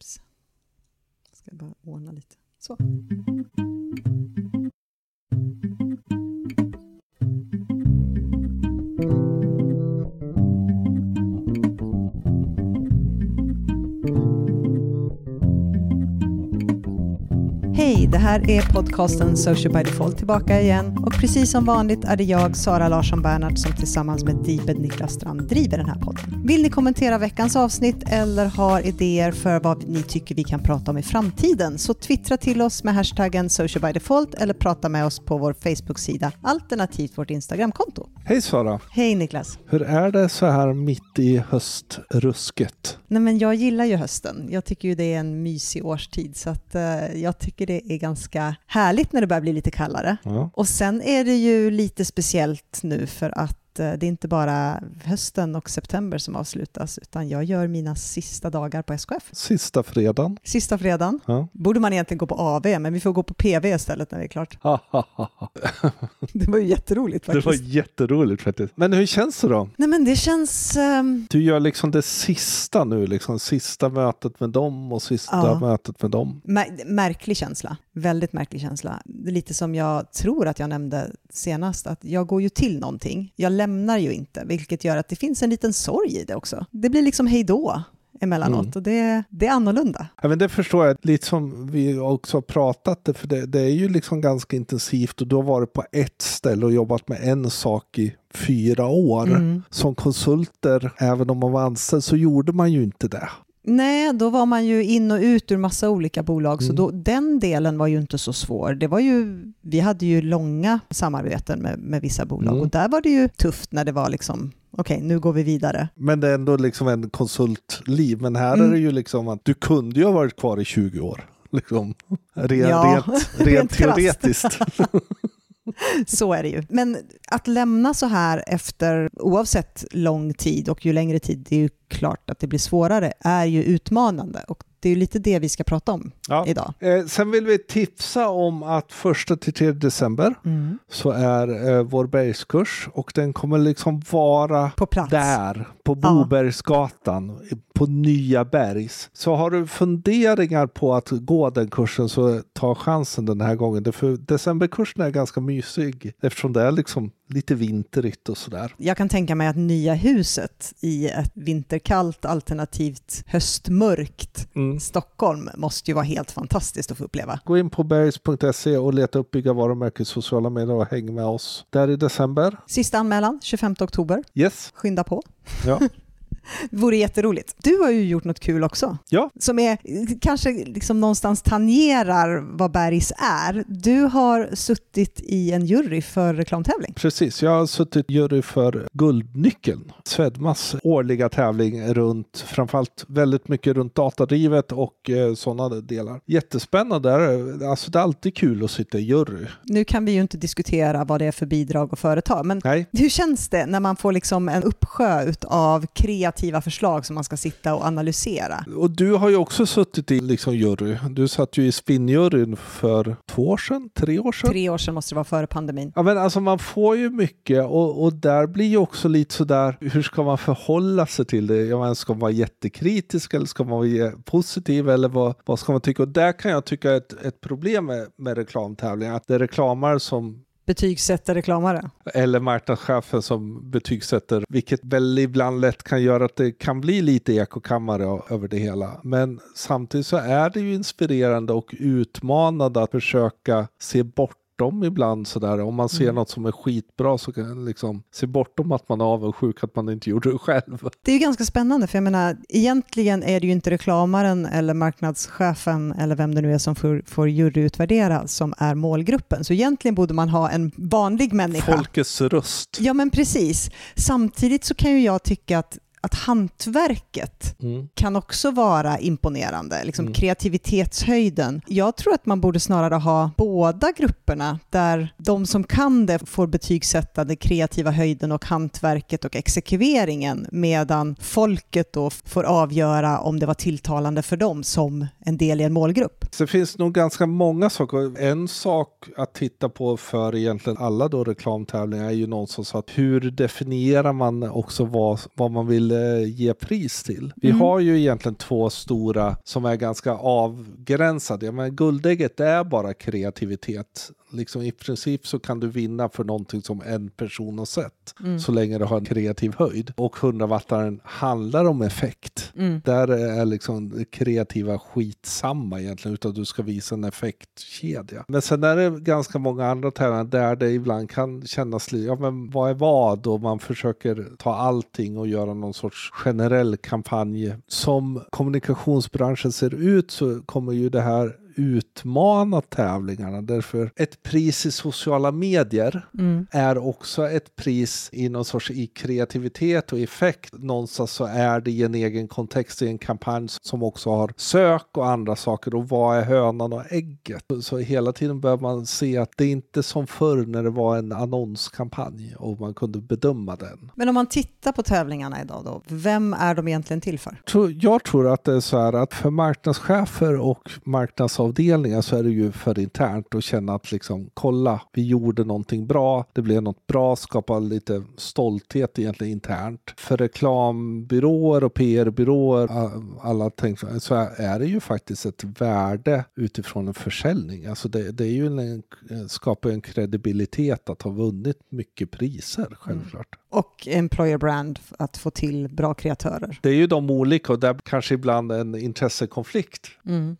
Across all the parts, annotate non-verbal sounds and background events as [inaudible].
Oops. Jag ska bara ordna lite. Så. Det här är podcasten Social by Default tillbaka igen och precis som vanligt är det jag, Sara Larsson Bernhardt, som tillsammans med Dibed Niklas Strand driver den här podden. Vill ni kommentera veckans avsnitt eller har idéer för vad ni tycker vi kan prata om i framtiden så twittra till oss med hashtaggen Social by Default eller prata med oss på vår Facebook-sida alternativt vårt Instagramkonto. Hej Sara! Hej Niklas! Hur är det så här mitt i höstrusket? Nej men jag gillar ju hösten. Jag tycker ju det är en mysig årstid så att uh, jag tycker det är ganska härligt när det börjar bli lite kallare. Ja. Och sen är det ju lite speciellt nu för att eh, det är inte bara hösten och september som avslutas, utan jag gör mina sista dagar på SKF. Sista fredagen. Sista fredagen. Ja. Borde man egentligen gå på AV, men vi får gå på PV istället när det är klart. [laughs] Det var ju jätteroligt det faktiskt. var jätteroligt faktiskt. Men hur känns det då? Nej men det känns... ehm, Du gör liksom det sista nu, liksom sista mötet med dem och sista Ja. mötet med dem. Mär- märklig känsla, väldigt märklig känsla. Det lite som jag tror att jag nämnde senast, att jag går ju till någonting. Jag lämnar ju inte, vilket gör att det finns en liten sorg i det också. Det blir liksom hej då emellanåt Mm. och det, det är annorlunda. Ja, men det förstår jag, lite som vi också har pratat, det, för det, det är ju liksom ganska intensivt och du har varit på ett ställe och jobbat med en sak i fyra år. Mm. Som konsulter, även om man var anställd, så gjorde man ju inte det. Nej, då var man ju in och ut ur massa olika bolag, så Mm. då, den delen var ju inte så svår. Det var ju, vi hade ju långa samarbeten med, med vissa bolag Mm. och där var det ju tufft när det var liksom, okej, nu går vi vidare. Men det är ändå liksom en konsultliv. Men här Mm. är det ju liksom att du kunde ju ha varit kvar i 20 år. Liksom. Rent, Ja, [laughs] rent, rent teoretiskt. [laughs] [laughs] Så är det ju. Men att lämna så här efter, oavsett lång tid och ju längre tid, det är ju klart att det blir svårare, är ju utmanande. Och det är ju lite det vi ska prata om Ja. idag. Eh, sen vill vi tipsa om att första till 3 december så är eh, vår bergskurs och den kommer liksom vara På plats. där på Ja. På Nya Bergs. Så har du funderingar på att gå den kursen så ta chansen den här gången. För decemberkursen är ganska mysig eftersom det är liksom lite vinterigt och sådär. Jag kan tänka mig att nya huset i ett vinterkallt alternativt höstmörkt Mm. Stockholm måste ju vara helt fantastiskt att få uppleva. Gå in på bergs.se och leta upp Bygga varumärke i sociala medier och häng med oss där i december. Sista anmälan 25 oktober. Yes, Skynda på. ja. [laughs] Det vore jätteroligt. Du har ju gjort något kul också. Ja. Som är, kanske liksom någonstans tangerar vad Bergs är. Du har suttit i en jury för reklamtävling. Precis, jag har suttit jury för Guldnyckeln, Swedmas årliga tävling runt, framförallt väldigt mycket runt datadrivet och eh, sådana delar. Jättespännande, alltså det är alltid kul att sitta i jury. Nu kan vi ju inte diskutera vad det är för bidrag och företag, men Nej, hur känns det när man får liksom en uppsjö av kreativa förslag som man ska sitta och analysera? och du har ju också suttit i liksom jury. Du satt ju i spinnjuryn för två år sedan, tre år sedan. Tre år sedan måste det vara före pandemin. Ja men alltså man får ju mycket och, och där blir ju också lite sådär, hur ska man förhålla sig till det? Jag menar, ska man vara jättekritisk eller ska man vara positiv eller vad, vad ska man tycka? Och där kan jag tycka ett, ett problem med, med reklamtävlingar, att det är reklamare som betygsätta reklamare. eller marknadschefen som betygsätter, vilket väl ibland lätt kan göra att det kan bli lite ekokammare över det hela. Men samtidigt så är det ju inspirerande och utmanande att försöka se bort bortom ibland sådär. Om man ser Mm. något som är skitbra så kan man liksom se bortom att man är avundsjuk att man inte gjorde det själv. Det är ju ganska spännande, för jag menar, egentligen är det ju inte reklamaren eller marknadschefen eller vem det nu är som får, får juryutvärdera som är målgruppen. Så egentligen borde man ha en vanlig människa. Folkets röst. Ja, men precis. Samtidigt så kan ju jag tycka att, att hantverket Mm. kan också vara imponerande, liksom Mm. kreativitetshöjden. Jag tror att man borde snarare ha båda grupperna, där de som kan det får betygsätta den kreativa höjden och hantverket och exekveringen, medan folket då får avgöra om det var tilltalande för dem som en del i en målgrupp. Så det finns nog ganska många saker. En sak att titta på för egentligen alla då reklamtävlingar är ju någonstans att hur definierar man också vad, vad man vill eh, ge pris till? Vi Mm. har ju egentligen två stora som är ganska avgränsade. Men guldägget är bara kreativitet. Liksom I princip så kan du vinna för någonting som en person har sett. Mm. Så länge du har en kreativ höjd. Och 100-wattaren handlar om effekt. Mm. Där är liksom det kreativa skitsamma egentligen, utan du ska visa en effektkedja. Men sen är det ganska många andra tävlingar där det ibland kan kännas lite, ja men vad är vad? Och man försöker ta allting och göra någon sorts generell kampanj. Som kommunikationsbranschen ser ut så kommer ju det här utmana tävlingarna. Därför ett pris i sociala medier Mm. är också ett pris i någon sorts i kreativitet och effekt. Någonstans så är det i en egen kontext i en kampanj som också har sök och andra saker. Och vad är hönan och ägget? Så, hela tiden bör man se att det är inte som förr när det var en annonskampanj och man kunde bedöma den. Men om man tittar på tävlingarna idag då, vem är de egentligen till för? Jag tror att det är så här att för marknadschefer och marknadsavdelningar så är det ju för internt att känna att liksom kolla, vi gjorde någonting bra, det blev något bra, skapa lite stolthet egentligen internt. För reklambyråer och PR-byråer, alla tänker så är det ju faktiskt ett värde utifrån en försäljning. Alltså det, det är ju en, skapar en kredibilitet att ha vunnit mycket priser, självklart. Och employer brand, att få till bra kreatörer. Det är ju de olika och där kanske ibland en intressekonflikt.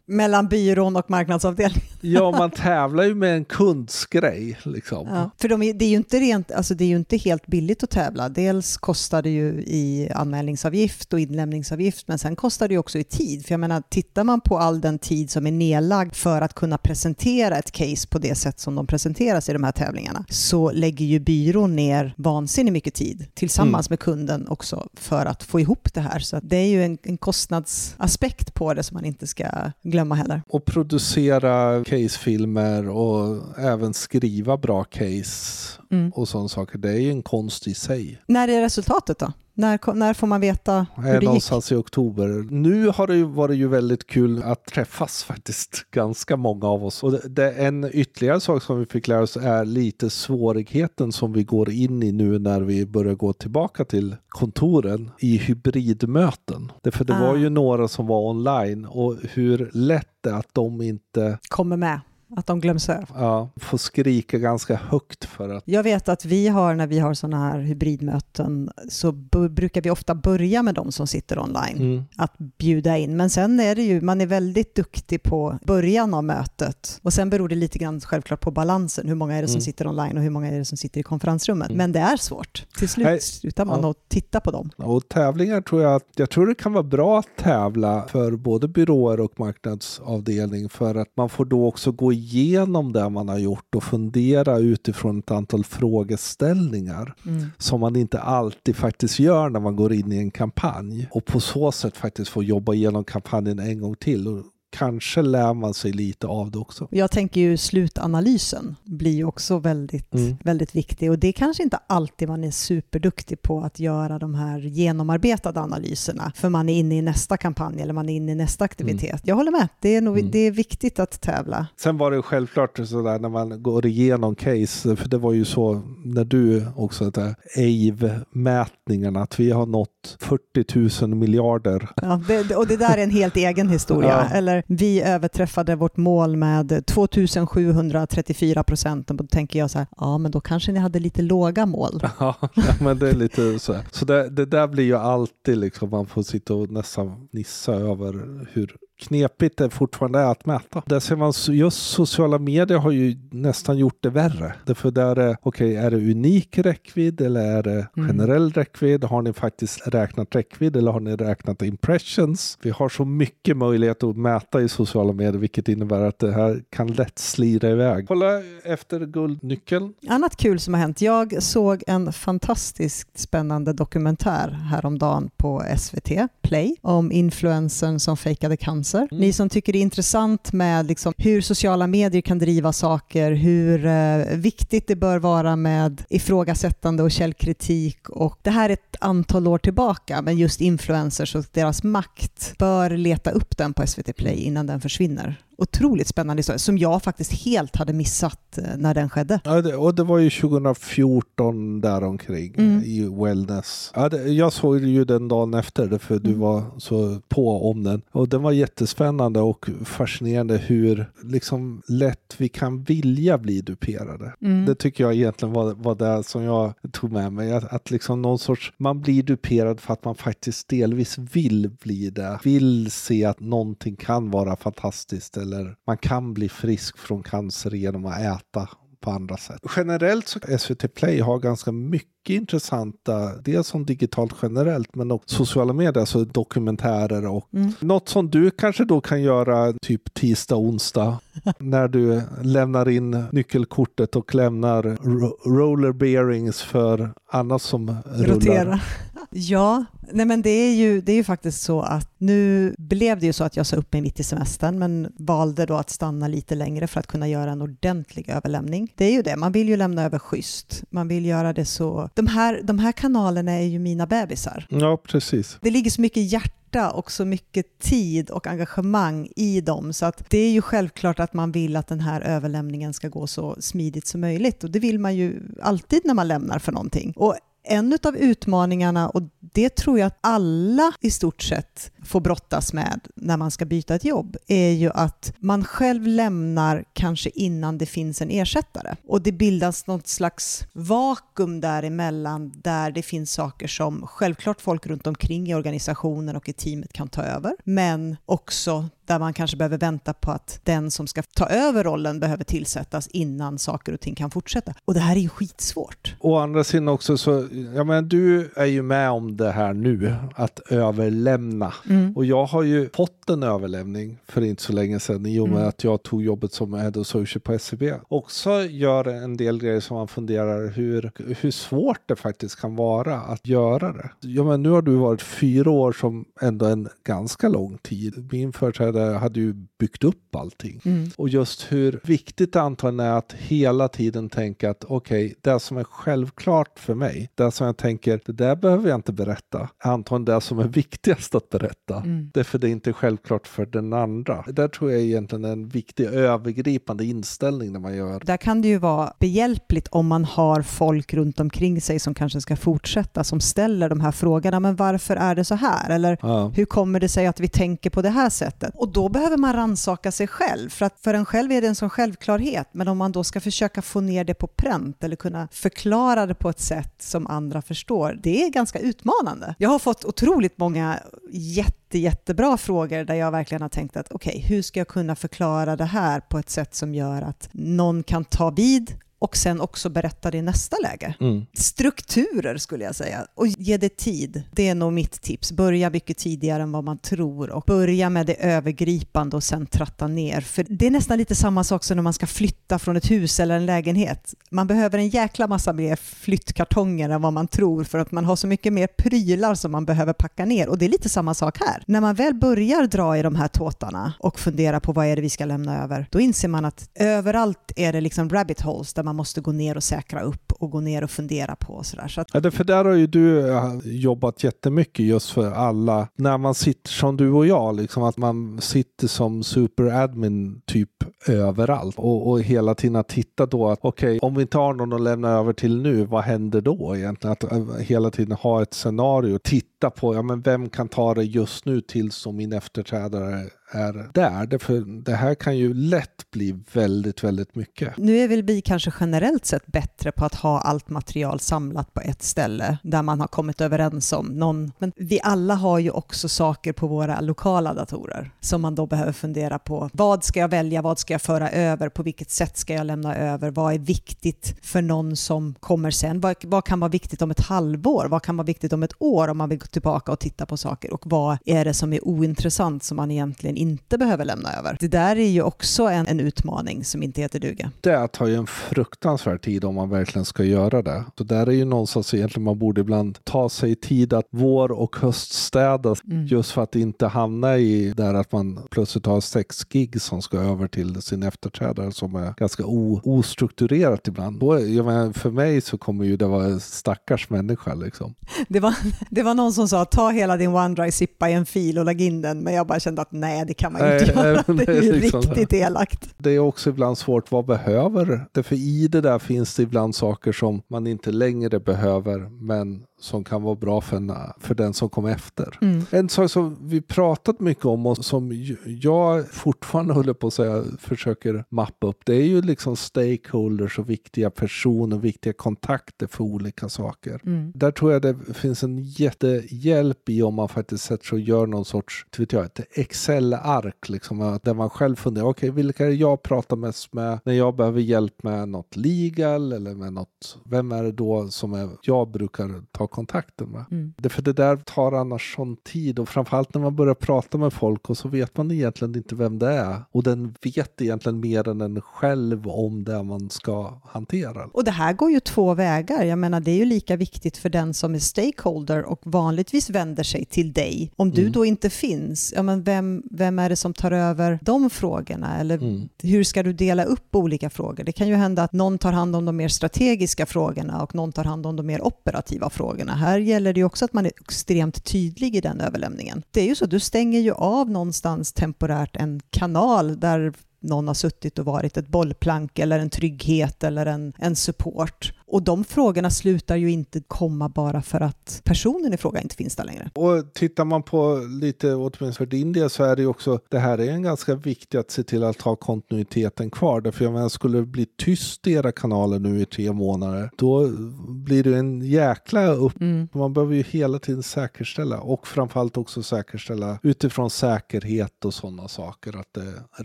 Mellan byrån och marknadsavdelningen. [laughs] Ja, man tävlar ju med en kundsgrej liksom. Ja. För de är, det, är ju inte rent, alltså det är inte helt billigt att tävla. Dels kostar det ju i anmälningsavgift och inlämningsavgift, men sen kostar det ju också i tid. För jag menar, tittar man på all den tid som är nedlagd för att kunna presentera ett case på det sätt som de presenteras i de här tävlingarna, så lägger ju byrån ner vansinnigt mycket tid tillsammans med kunden också för att få ihop det här. Så det är ju en, en kostnadsaspekt på det som man inte ska glömma heller. Och producera casefilmer och även skriva bra case Mm. och sådana saker. Det är ju en konst i sig. När är resultatet då? När, när får man veta hur är det gick? någonstans i oktober. Nu har det ju varit ju väldigt kul att träffas [laughs] faktiskt, ganska många av oss. Och det, det, en ytterligare sak som vi fick lära oss är lite svårigheten som vi går in i nu när vi börjar gå tillbaka till kontoren i hybridmöten. Därför det Ah. var ju några som var online och hur lätt det är att de inte kommer med, att de glöms över. ja, får skrika ganska högt för att Jag vet att vi har, när vi har sådana här hybridmöten, så brukar vi ofta börja med de som sitter online, mm. att bjuda in. Men sen är det ju, man är väldigt duktig på början av mötet. Och sen beror det lite grann självklart på balansen, hur många är det som Mm. sitter online och hur många är det som sitter i konferensrummet. Mm. Men det är svårt. Till slut Nej, slutar man ja. att titta på dem. Och tävlingar tror jag att jag tror det kan vara bra att tävla för både byråer och marknadsavdelning för att man får då också gå igenom det man har gjort och fundera utifrån ett antal frågeställningar som man inte alltid faktiskt gör när man går in i en kampanj och på så sätt faktiskt få jobba igenom kampanjen en gång till och kanske lär man sig lite av det också. Jag tänker ju slutanalysen blir ju också väldigt, Mm. väldigt viktig och det är kanske inte alltid man är superduktig på att göra de här genomarbetade analyserna för man är inne i nästa kampanj eller man är inne i nästa aktivitet. Jag håller med, det är, nog, Mm. det är viktigt att tävla. Sen var det självklart sådär när man går igenom case, för det var ju så när du också, det AIV-mätningarna, att vi har nått 40 000 miljarder. Ja, det, och det där är en helt egen historia. [laughs] Ja. Eller vi överträffade vårt mål med 2734 procent. Då tänker jag så här, ja men då kanske ni hade lite låga mål. [laughs] Ja, men det är lite så. här. Så det, det där blir ju alltid liksom, man får sitta och nästan nissa över hur knepigt det fortfarande är att mäta. Där ser man just sociala medier har ju nästan gjort det värre. Därför där är okej, är det unik räckvidd eller är det Mm. generell räckvidd? Har ni faktiskt räknat räckvidd eller har ni räknat impressions? Vi har så mycket möjlighet att mäta i sociala medier, vilket innebär att det här kan lätt slira iväg. Kolla efter guldnyckeln. Annat kul som har hänt. Jag såg en fantastiskt spännande dokumentär häromdagen på SVT Play om influencern som fejkade cancer. Ni som tycker det är intressant med liksom hur sociala medier kan driva saker, hur eh, viktigt det bör vara med ifrågasättande och källkritik. Och det här är ett antal år tillbaka, men just influencers och deras makt bör leta upp den på SVT Play innan den försvinner. Otroligt spännande historia som jag faktiskt helt hade missat eh, när den skedde. Ja, det, och det var ju 2014 däromkring Mm. i Wellness. Ja, det, jag såg ju den dagen efter för du Mm. var så på om den. Och den var jättespännande och fascinerande hur liksom lätt vi kan vilja bli duperade. Mm. Det tycker jag egentligen var, var det som jag tog med mig. Att, att liksom någon sorts, man blir duperad för att man faktiskt delvis vill bli det. Vill se att någonting kan vara fantastiskt eller man kan bli frisk från cancer genom att äta på andra sätt. Generellt så SVT Play har ganska mycket intressanta, dels som digitalt generellt men också sociala medier, alltså dokumentärer och Mm. något som du kanske då kan göra typ tisdag, onsdag [laughs] när du lämnar in nyckelkortet och lämnar ro- roller bearings för annat som rullar. Rotera. [laughs] Ja, nej men det är, ju, det är ju faktiskt så att nu blev det ju så att jag sa upp mig mitt i semestern men valde då att stanna lite längre för att kunna göra en ordentlig överlämning. Det är ju det, man vill ju lämna över schysst. Man vill göra det så. De här, de här kanalerna är ju mina bebisar. Ja, precis. Det ligger så mycket hjärta och så mycket tid och engagemang i dem så att det är ju självklart att man vill att den här överlämningen ska gå så smidigt som möjligt och det vill man ju alltid när man lämnar för någonting. Och en av utmaningarna, och det tror jag att alla i stort sett får brottas med när man ska byta ett jobb, är ju att man själv lämnar kanske innan det finns en ersättare. Och det bildas något slags vakuum däremellan där det finns saker som självklart folk runt omkring i organisationen och i teamet kan ta över, men också där man kanske behöver vänta på att den som ska ta över rollen behöver tillsättas innan saker och ting kan fortsätta. Och det här är ju skitsvårt. Å andra sidan också så, ja men du är ju med om det här nu, att överlämna. Och jag har ju fått en överlämning för inte så länge sedan i och med Mm. att jag tog jobbet som head of social på SCB. Också gör en del grejer som man funderar hur, hur svårt det faktiskt kan vara att göra det. Ja men nu har du varit fyra år som ändå en ganska lång tid. Min företrädare hade ju byggt upp allting. Mm. Och just hur viktigt det antagligen är att hela tiden tänka att okej, det som är självklart för mig, det som jag tänker, det där behöver jag inte berätta, antagligen det som är [laughs] viktigast att berätta. Mm. Därför det är inte självklart för den andra. Där tror jag egentligen är en viktig övergripande inställning när man gör Där kan det ju vara behjälpligt om man har folk runt omkring sig som kanske ska fortsätta, som ställer de här frågorna. Men varför är det så här? Eller Ja. hur kommer det sig att vi tänker på det här sättet? Och då behöver man ransaka sig själv, för att för en själv är det en sån självklarhet. Men om man då ska försöka få ner det på pränt eller kunna förklara det på ett sätt som andra förstår, det är ganska utmanande. Jag har fått otroligt många jätte, jättebra frågor där jag verkligen har tänkt att okej, hur ska jag kunna förklara det här på ett sätt som gör att någon kan ta vid och sen också berätta det i nästa läge. Mm. Strukturer skulle jag säga och ge det tid. Det är nog mitt tips. Börja mycket tidigare än vad man tror och börja med det övergripande och sen tratta ner. För det är nästan lite samma sak som när man ska flytta från ett hus eller en lägenhet. Man behöver en jäkla massa mer flyttkartonger än vad man tror för att man har så mycket mer prylar som man behöver packa ner och det är lite samma sak här. När man väl börjar dra i de här tåtarna och fundera på vad är det vi ska lämna över, då inser man att överallt är det liksom rabbit holes där man man måste gå ner och säkra upp och gå ner och fundera på och sådär. Så att, Ja, för där har ju du eh, jobbat jättemycket just för alla, när man sitter som du och jag, liksom att man sitter som superadmin typ överallt och, och hela tiden att titta då att okej, om vi inte har någon att lämna över till nu, vad händer då egentligen? Att eh, hela tiden ha ett scenario, titta på, ja men vem kan ta det just nu tills som min efterträdare är där? För det här kan ju lätt bli väldigt, väldigt mycket. nu är väl vi kanske generellt sett bättre på att ha allt material samlat på ett ställe där man har kommit överens om någon. Men vi alla har ju också saker på våra lokala datorer som man då behöver fundera på. Vad ska jag välja? Vad ska jag föra över? På vilket sätt ska jag lämna över? Vad är viktigt för någon som kommer sen? Vad, vad kan vara viktigt om ett halvår? Vad kan vara viktigt om ett år om man vill gå tillbaka och titta på saker? Och vad är det som är ointressant som man egentligen inte behöver lämna över? Det där är ju också en, en utmaning som inte heter duga. Det tar ju en fruktansvärd tid om man verkligen ska göra det. Så där är ju någonstans egentligen man borde ibland ta sig tid att vår och höststäda Mm. just för att inte hamna i där att man plötsligt har sex gig som ska över till sin efterträdare som är ganska ostrukturerat ibland. Då, jag menar, för mig så kommer ju det vara en stackars människa liksom. Det var, [laughs] det var någon som sa ta hela din OneDrive, zippa i en fil och lägg in den, men jag bara kände att nej, det kan man ju inte [laughs] Nej, göra. nej, Det är ju det liksom riktigt elakt. Det är också ibland svårt, vad behöver? Därför i det där finns det ibland saker som man inte längre behöver, men som kan vara bra för, en, för den som kom efter. Mm. En sak som vi pratat mycket om och som jag fortfarande håller på att säga försöker mappa upp, det är ju liksom stakeholders och viktiga personer, viktiga kontakter för olika saker. Mm. Där tror jag det finns en jättehjälp i om man faktiskt sätter sig och gör någon sorts, inte vet jag, ett Excel-ark liksom, där man själv funderar, okej vilka är det jag pratar mest med när jag behöver hjälp med något legal eller med något, vem är det då som är, jag brukar ta kontakten med? Mm. Det, för det där tar annars sån tid och framförallt när man börjar prata med folk och så vet man egentligen inte vem det är och den vet egentligen mer än en själv om det man ska hantera. Och det här går ju två vägar. Jag menar, det är ju lika viktigt för den som är stakeholder och vanligtvis vänder sig till dig. Om du Mm. då inte finns, ja, men vem, vem är det som tar över de frågorna? Eller Mm. hur ska du dela upp olika frågor? Det kan ju hända att någon tar hand om de mer strategiska frågorna och någon tar hand om de mer operativa frågorna. Här gäller det också att man är extremt tydlig i den överlämningen. Det är ju så, du stänger ju av någonstans temporärt en kanal där någon har suttit och varit ett bollplank eller en trygghet eller en, en support. Och de frågorna slutar ju inte komma bara för att personen i fråga inte finns där längre. Och tittar man på lite, åtminstone för din del, så är det ju också, det här är en ganska viktigt att se till att ha kontinuiteten kvar. Därför jag menar, skulle det bli tyst i era kanaler nu i tre månader, då blir det en jäkla upp. Mm. Man behöver ju hela tiden säkerställa och framförallt också säkerställa utifrån säkerhet och sådana saker att det är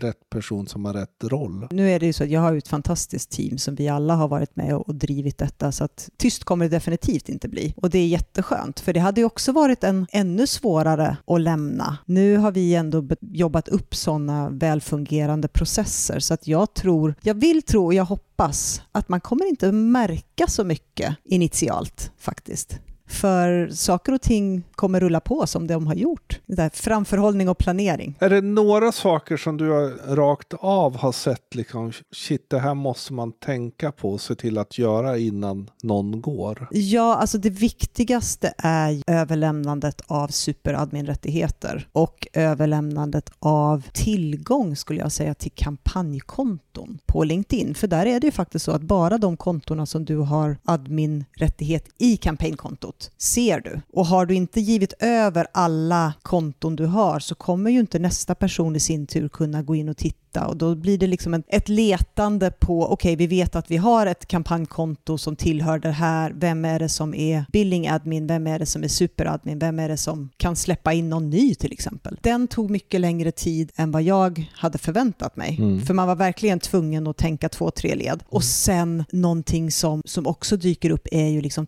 rätt person som har rätt roll. Nu är det ju så att jag har ett fantastiskt team som vi alla har varit med och, och blivit detta så att tyst kommer det definitivt inte bli. Och det är jätteskönt för det hade ju också varit en ännu svårare att lämna. Nu har vi ändå jobbat upp sådana välfungerande processer så att jag tror, jag vill tro och jag hoppas att man kommer inte märka så mycket initialt faktiskt. För saker och ting kommer rulla på som de har gjort. Det där framförhållning och planering. Är det några saker som du har rakt av har sett liksom, shit det här måste man tänka på och se till att göra innan någon går? Ja, alltså det viktigaste är överlämnandet av superadminrättigheter och överlämnandet av tillgång skulle jag säga till kampanjkonton på LinkedIn. För där är det ju faktiskt så att bara de kontona som du har adminrättighet i kampanjkontot ser du. Och har du inte givit över alla konton du har så kommer ju inte nästa person i sin tur kunna gå in och titta och då blir det liksom en, ett letande på, okej vi vet att vi har ett kampanjkonto som tillhör det här, vem är det som är billing admin, vem är det som är superadmin, vem är det som kan släppa in någon ny till exempel. Den tog mycket längre tid än vad jag hade förväntat mig, Mm. för man var verkligen tvungen att tänka två, tre led. Och sen någonting som, som också dyker upp är ju liksom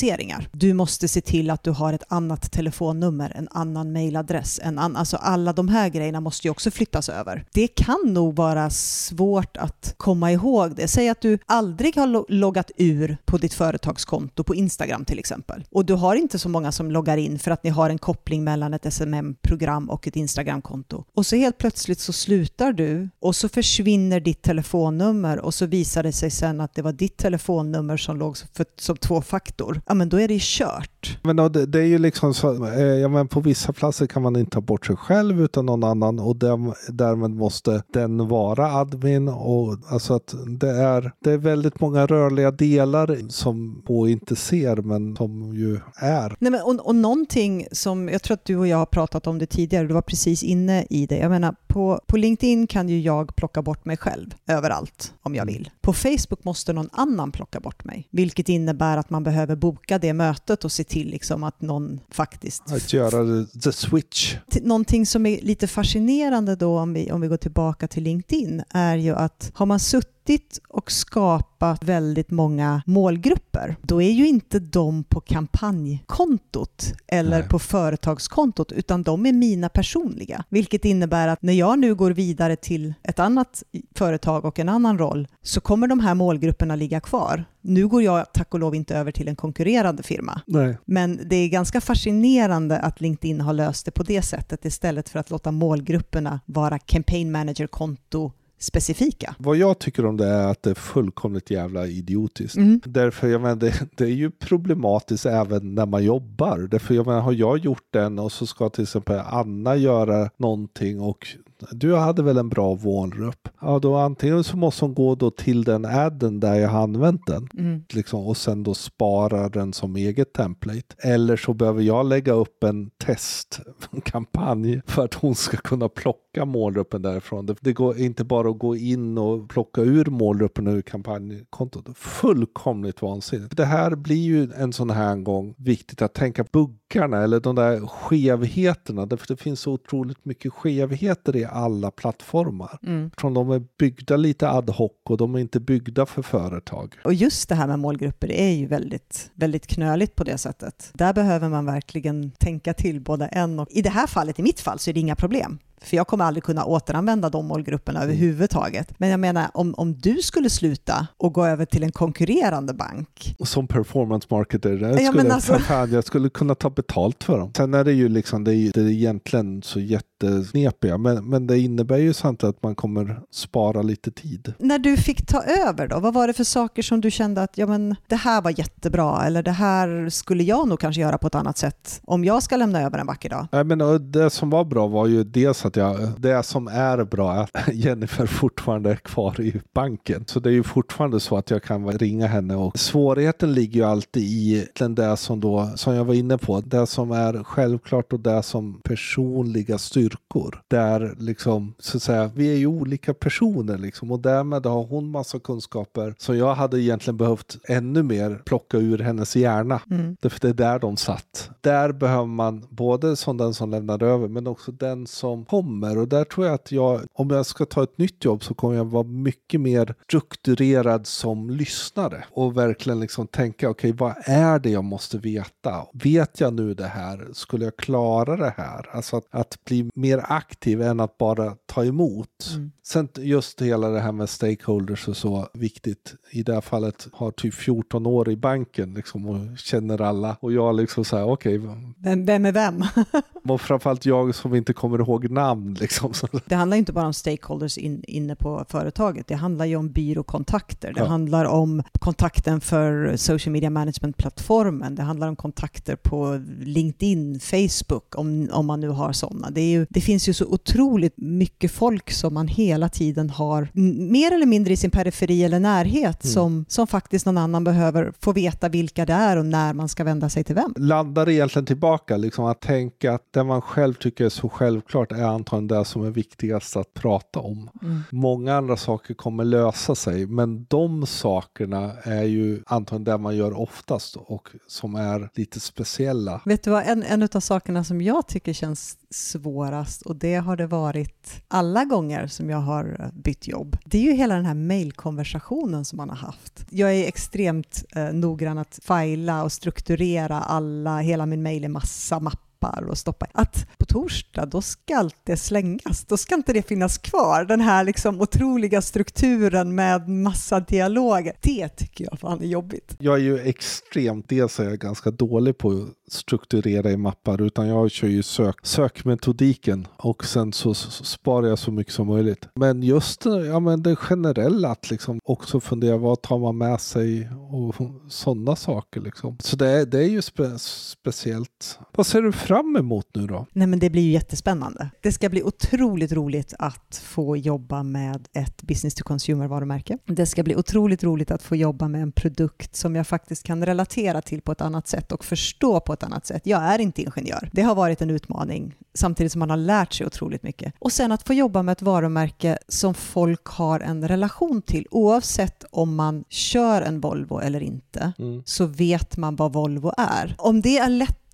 tvåfaktorsautentiseringar. Du måste se till att du har ett annat telefonnummer, en annan mejladress. en annan, alltså alla de här grejerna måste ju också flyttas över. Det kan nog vara svårt att komma ihåg det. Säg att du aldrig har lo- loggat ur på ditt företagskonto på Instagram till exempel. Och du har inte så många som loggar in för att ni har en koppling mellan ett SMM-program och ett Instagram-konto. Och så helt plötsligt så slutar du och så försvinner ditt telefonnummer och så visar det sig sen att det var ditt telefonnummer som låg för, som tvåfaktor. Ja, men då är det kört kört. Men det, det är ju liksom så, eh, ja, men på vissa platser kan man inte ta bort sig själv utan någon annan och dem, därmed måste den vara admin. Och, alltså att det, är, det är väldigt många rörliga delar som på inte ser men som ju är. Nej, men, och, och någonting som jag tror att du och jag har pratat om det tidigare, du var precis inne i det. Jag menar, på, på LinkedIn kan ju jag plocka bort mig själv överallt om jag vill. På Facebook måste någon annan plocka bort mig, vilket innebär att man behöver boka det mötet och se till liksom att någon faktiskt Att göra the switch. Någonting som är lite fascinerande då om vi, om vi går tillbaka till LinkedIn är ju att har man suttit och skapat väldigt många målgrupper, då är ju inte de på kampanjkontot eller Nej. på företagskontot, utan de är mina personliga. Vilket innebär att när jag nu går vidare till ett annat företag och en annan roll, så kommer de här målgrupperna ligga kvar. Nu går jag tack och lov inte över till en konkurrerande firma. Nej. Men det är ganska fascinerande att LinkedIn har löst det på det sättet istället för att låta målgrupperna vara campaign manager-konto specifika. Vad jag tycker om det är att det är fullkomligt jävla idiotiskt. Mm. Därför, jag menar, det, det är ju problematiskt även när man jobbar. Därför, jag menar, har jag gjort den och så ska till exempel Anna göra någonting och du hade väl en bra wallrup? Ja, då antingen så måste hon gå då till den adden där jag har använt den Mm. liksom, och sen då spara den som eget template. Eller så behöver jag lägga upp en testkampanj för att hon ska kunna plocka målgruppen därifrån. Det, går inte bara att gå in och plocka ur målgruppen ur kampanjkontot. Fullkomligt vansinnigt. Det här blir ju en sån här gång viktigt att tänka buggarna eller de där skevheterna. Därför det finns så otroligt mycket skevheter i alla plattformar. Mm. Från de är byggda lite ad hoc och de är inte byggda för företag. Och just det här med målgrupper är ju väldigt, väldigt knöligt på det sättet. Där behöver man verkligen tänka till både en och... I det här fallet, i mitt fall, så är det inga problem. För jag kommer aldrig kunna återanvända de målgrupperna överhuvudtaget. Men jag menar, om, om du skulle sluta och gå över till en konkurrerande bank, Som performance marketer, det Ja, skulle, alltså- [laughs] fan, jag skulle kunna ta betalt för dem. Sen är det ju liksom, det är, ju- det är egentligen så jättesnepiga, men, men det innebär ju samtidigt att man kommer spara lite tid. när du fick ta över då, vad var det för saker som du kände att ja, men, det här var jättebra eller det här skulle jag nog kanske göra på ett annat sätt om jag ska lämna över en vacker dag? Nej, men det som var bra var ju dels att jag, det som är bra är att [laughs] Jennifer fortfarande är kvar i banken. Så det är ju fortfarande så att jag kan ringa henne och svårigheten ligger ju alltid i den där som då, som jag var inne på, det som är självklart och det som personliga styrkor. Där liksom, så att säga, vi är ju olika personer liksom och därmed har hon massa kunskaper som jag hade egentligen behövt ännu mer plocka ur hennes hjärna. Mm. Därför det är där de satt. Där behöver man både som den som lämnar över men också den som kommer. Och där tror jag att jag, om jag ska ta ett nytt jobb så kommer jag vara mycket mer strukturerad som lyssnare. Och verkligen liksom tänka, okej vad är det jag måste veta? Vet jag nu det här? Skulle jag klara det här? Alltså att, att bli mer aktiv än att bara ta emot. Mm. Sen just hela det här med stakeholders och så viktigt. I det här fallet har typ 14 år i banken liksom och känner alla. Och jag liksom så här, okej. Vem, vem är vem? [laughs] och framförallt jag som inte kommer ihåg namn [laughs] liksom. Så, Det handlar inte bara om stakeholders in, inne på företaget, det handlar ju om byråkontakter. Det Ja. handlar om kontakten för social media management-plattformen. Det handlar om kontakter på LinkedIn, Facebook, om, om man nu har sådana. Det, ju, det finns ju så otroligt mycket folk som man hela tiden har, mer eller mindre i sin periferi eller närhet, Mm. som, som faktiskt någon annan behöver få veta vilka det är och när man ska vända sig till vem. landar egentligen tillbaka, liksom att tänka att det man själv tycker är så självklart är antagligen det som är viktigast att prata om. Många andra saker kommer lösa sig, men de sakerna är ju antagligen det man gör oftast och som är lite speciella. Vet du vad, en, en av sakerna som jag tycker känns svårast, och det har det varit alla gånger som jag har bytt jobb, det är ju hela den här mejlkonversationen som man har haft. Jag är extremt eh, noggrann att fila och strukturera alla, hela min mejl i massa mappar och stoppa. Att på torsdag, då ska allt det slängas. Då ska inte det finnas kvar, den här liksom otroliga strukturen med massa dialoger. Det tycker jag fan är jobbigt. Jag är ju extremt, dels är jag ganska dålig på strukturera i mappar, utan jag kör ju sök, sökmetodiken och sen så så sparar jag så mycket som möjligt. Men just ja, men det generella att liksom också fundera vad tar man med sig och sådana saker liksom. Så det är, det är ju spe, speciellt. Vad ser du fram emot nu då? Nej men det blir ju jättespännande. Det ska bli otroligt roligt att få jobba med ett business to consumer varumärke. Det ska bli otroligt roligt att få jobba med en produkt som jag faktiskt kan relatera till på ett annat sätt och förstå på ett annat sätt. Jag är inte ingenjör. Det har varit en utmaning samtidigt som man har lärt sig otroligt mycket. Och sen att få jobba med ett varumärke som folk har en relation till oavsett om man kör en Volvo eller inte Mm. så vet man vad Volvo är. Om det är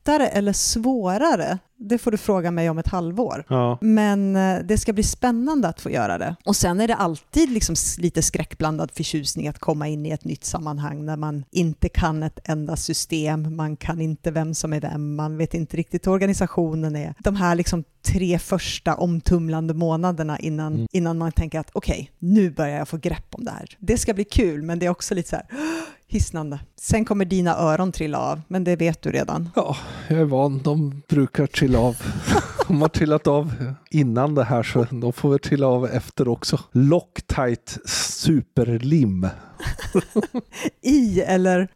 lättare eller svårare, det får du fråga mig om ett halvår. Ja. Men eh, det ska bli spännande att få göra det. Och sen är det alltid liksom lite skräckblandad förtjusning att komma in i ett nytt sammanhang när man inte kan ett enda system, man kan inte vem som är vem, man vet inte riktigt hur organisationen är. De här liksom tre första omtumlande månaderna innan, Mm. innan man tänker att okej, nu börjar jag få grepp om det här. Det ska bli kul, men det är också lite så här hisnande. Sen kommer dina öron trilla av, men det vet du redan. ja, jag är van. De brukar trilla av. [laughs] De har trillat av innan det här så de får väl trilla av efter också. Loctite superlim. [laughs] I eller?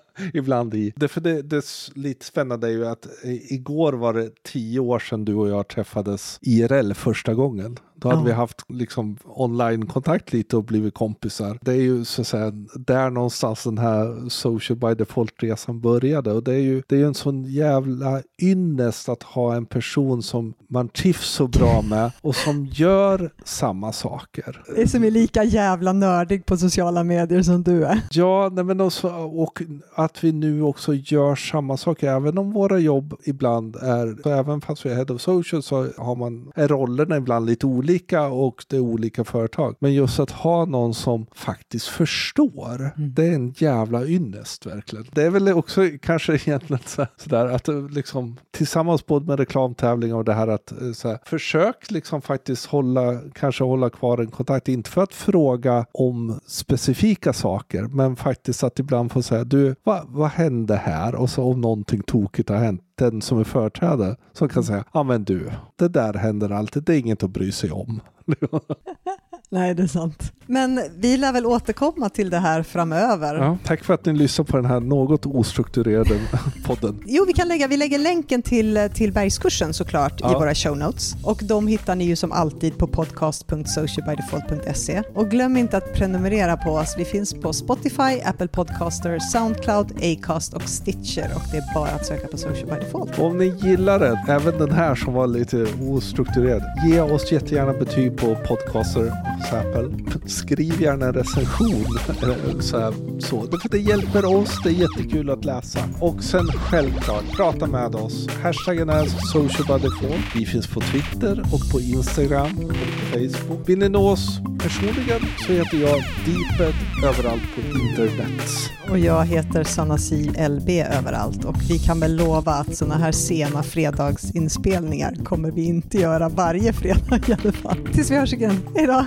[laughs] Ibland i. Det, för det, det lite spännande är ju att igår var det tio år sedan du och jag träffades IRL första gången. Då hade ja. vi haft liksom online-kontakt lite och blivit kompisar. Det är ju så att säga där någonstans den här social by default-resan började. Och det är ju det är en sån jävla ynnest att ha en person som man trivs så bra med [laughs] och som gör samma saker. Det är som är lika jävla nördig på sociala medier som du är. Ja, nej men också, och att vi nu också gör samma saker. Även om våra jobb ibland är, så även fast vi är head of social så har man, är rollerna ibland lite olika och det är olika företag. Men just att ha någon som faktiskt förstår, mm. det är en jävla ynnest verkligen. Det är väl också kanske [laughs] egentligen så, sådär att liksom tillsammans både med reklamtävlingar och det här att så här, försök liksom faktiskt hålla, kanske hålla kvar en kontakt, inte för att fråga om specifika saker, men faktiskt att ibland få säga du, vad, vad hände här? Och så om någonting tokigt har hänt, den som är företrädare som kan säga, ja men du, det där händer alltid, det är inget att bry sig om. [laughs] [laughs] Nej, det är sant. Men vi lär väl återkomma till det här framöver. Ja, tack för att ni lyssnar på den här något ostrukturerade [laughs] podden. Jo, vi kan lägga, vi lägger länken till, till bergskursen såklart ja. i våra show notes. Och de hittar ni ju som alltid på podcast.socialbydefault.se. Och glöm inte att prenumerera på oss. Vi finns på Spotify, Apple Podcaster, Soundcloud, Acast och Stitcher. Och det är bara att söka på Social by Default. Om ni gillar den, även den här som var lite ostrukturerad, ge oss jättegärna betyg på podcaster Apple. Skriv gärna en recension. Eh, så, här, så. Det hjälper oss, det är jättekul att läsa. Och sen självklart, prata med oss. Hashtaggen är socialbodyphone. Vi finns på Twitter och på Instagram och på Facebook. Vill ni nå oss personligen så heter jag Deeped överallt på internet. Och jag heter Sanna Sanasi LB överallt och vi kan väl lova att sådana här sena fredagsinspelningar kommer vi inte göra varje fredag i alla fall. Tills vi hörs igen. Hej då!